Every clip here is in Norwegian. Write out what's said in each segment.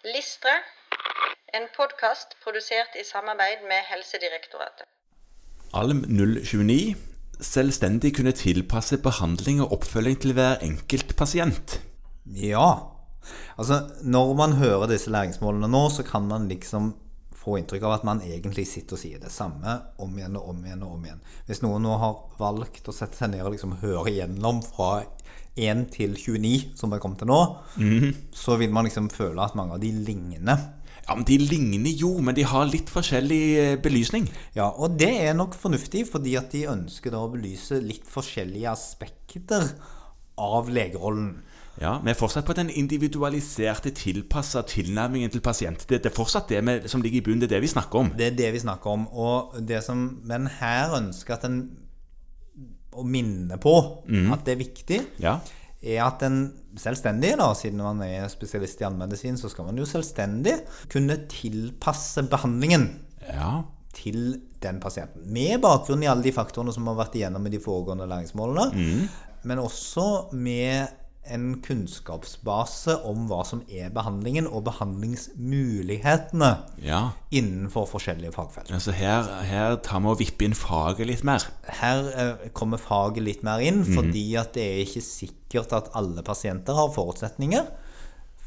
Listre, en podkast produsert i samarbeid med Helsedirektoratet. Alm 029 selvstendig kunne tilpasse behandling og oppfølging til hver enkelt pasient. Ja. Altså, når man hører disse læringsmålene nå, så kan man liksom få inntrykk av at man egentlig sitter og sier det samme om igjen og om igjen og om igjen. Hvis noen nå har valgt å sette seg ned og liksom høre igjennom fra 1 til 29, som er kommet til nå, så vil man liksom føle at mange av de ligner. Ja, men De ligner jo, men de har litt forskjellig eh, belysning. Ja, og det er nok fornuftig, fordi at de ønsker da å belyse litt forskjellige aspekter av legerollen. Ja, Vi er fortsatt på den individualiserte, tilpassa tilnærmingen til pasient. Det, det er fortsatt det med, som ligger i bunnen. Det er det vi snakker om. Det er det vi snakker om. Og det som, men her ønsker at en å minne på at det er viktig, Ja, er at en selvstendig, da, siden man er spesialist i allmennmedisin, så skal man jo selvstendig kunne tilpasse behandlingen ja, til den pasienten. Med bakgrunn i alle de faktorene som har vært igjennom i de foregående læringsmålene, men også med en kunnskapsbase om hva som er behandlingen, og behandlingsmulighetene ja. innenfor forskjellige fagfelt. Altså her, her tar vi og vipper inn faget litt mer. Her eh, kommer faget litt mer inn, fordi at det er ikke sikkert at alle pasienter har forutsetninger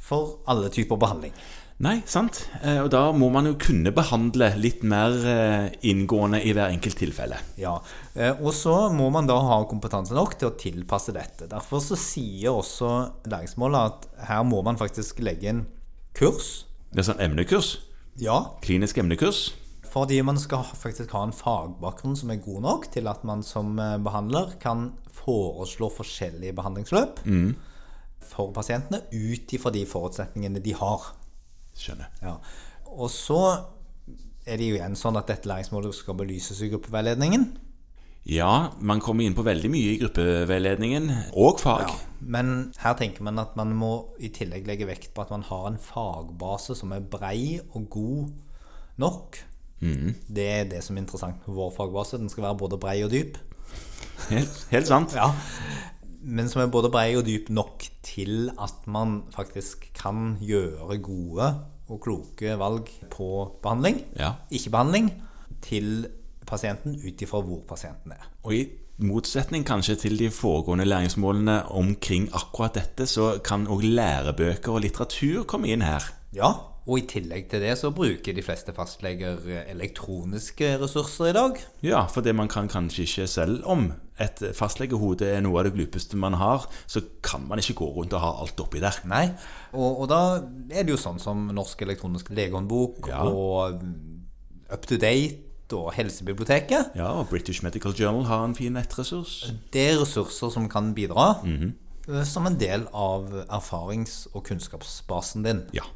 for alle typer behandling. Nei, sant? Eh, Og da må man jo kunne behandle litt mer eh, inngående i hver enkelt tilfelle. Ja, eh, Og så må man da ha kompetanse nok til å tilpasse dette. Derfor så sier også læringsmålet at her må man faktisk legge inn kurs. Det er sånn emnekurs. Ja, Klinisk emnekurs. fordi man skal faktisk ha en fagbakgrunn som er god nok til at man som eh, behandler kan foreslå forskjellige behandlingsløp for pasientene ut ifra de forutsetningene de har. Skjønner. Ja. Og så er det jo igjen sånn at dette læringsmålet skal belyses i gruppeveiledningen. Ja, man kommer inn på veldig mye i gruppeveiledningen, og fag. Men her tenker man at man må i tillegg legge vekt på at man har en fagbase som er brei og god nok. Det er det som er interessant med vår fagbase. Den skal være både brei og dyp. Helt, helt sant. Ja. Men som er både brei og dyp nok til at man faktisk kan gjøre gode og kloke valg på behandling, Ja. ikke behandling, til pasienten ut ifra hvor pasienten er. Og i motsetning kanskje til de foregående læringsmålene omkring akkurat dette, så kan òg lærebøker og litteratur komme inn her. Ja, og i tillegg til det så bruker de fleste fastleger elektroniske ressurser i dag. Ja, for det man kan kanskje ikke selv om et fastlegehode er noe av det glupeste man har, så kan man ikke gå rundt og ha alt oppi der. Nei, og, og da er det jo sånn som Norsk elektronisk legehåndbok Ja. og Up to Date og Helsebiblioteket. Ja, og British Medical Journal har en fin nettressurs. Det er ressurser som kan bidra eh, som en del av erfarings- og kunnskapsbasen din. Ja.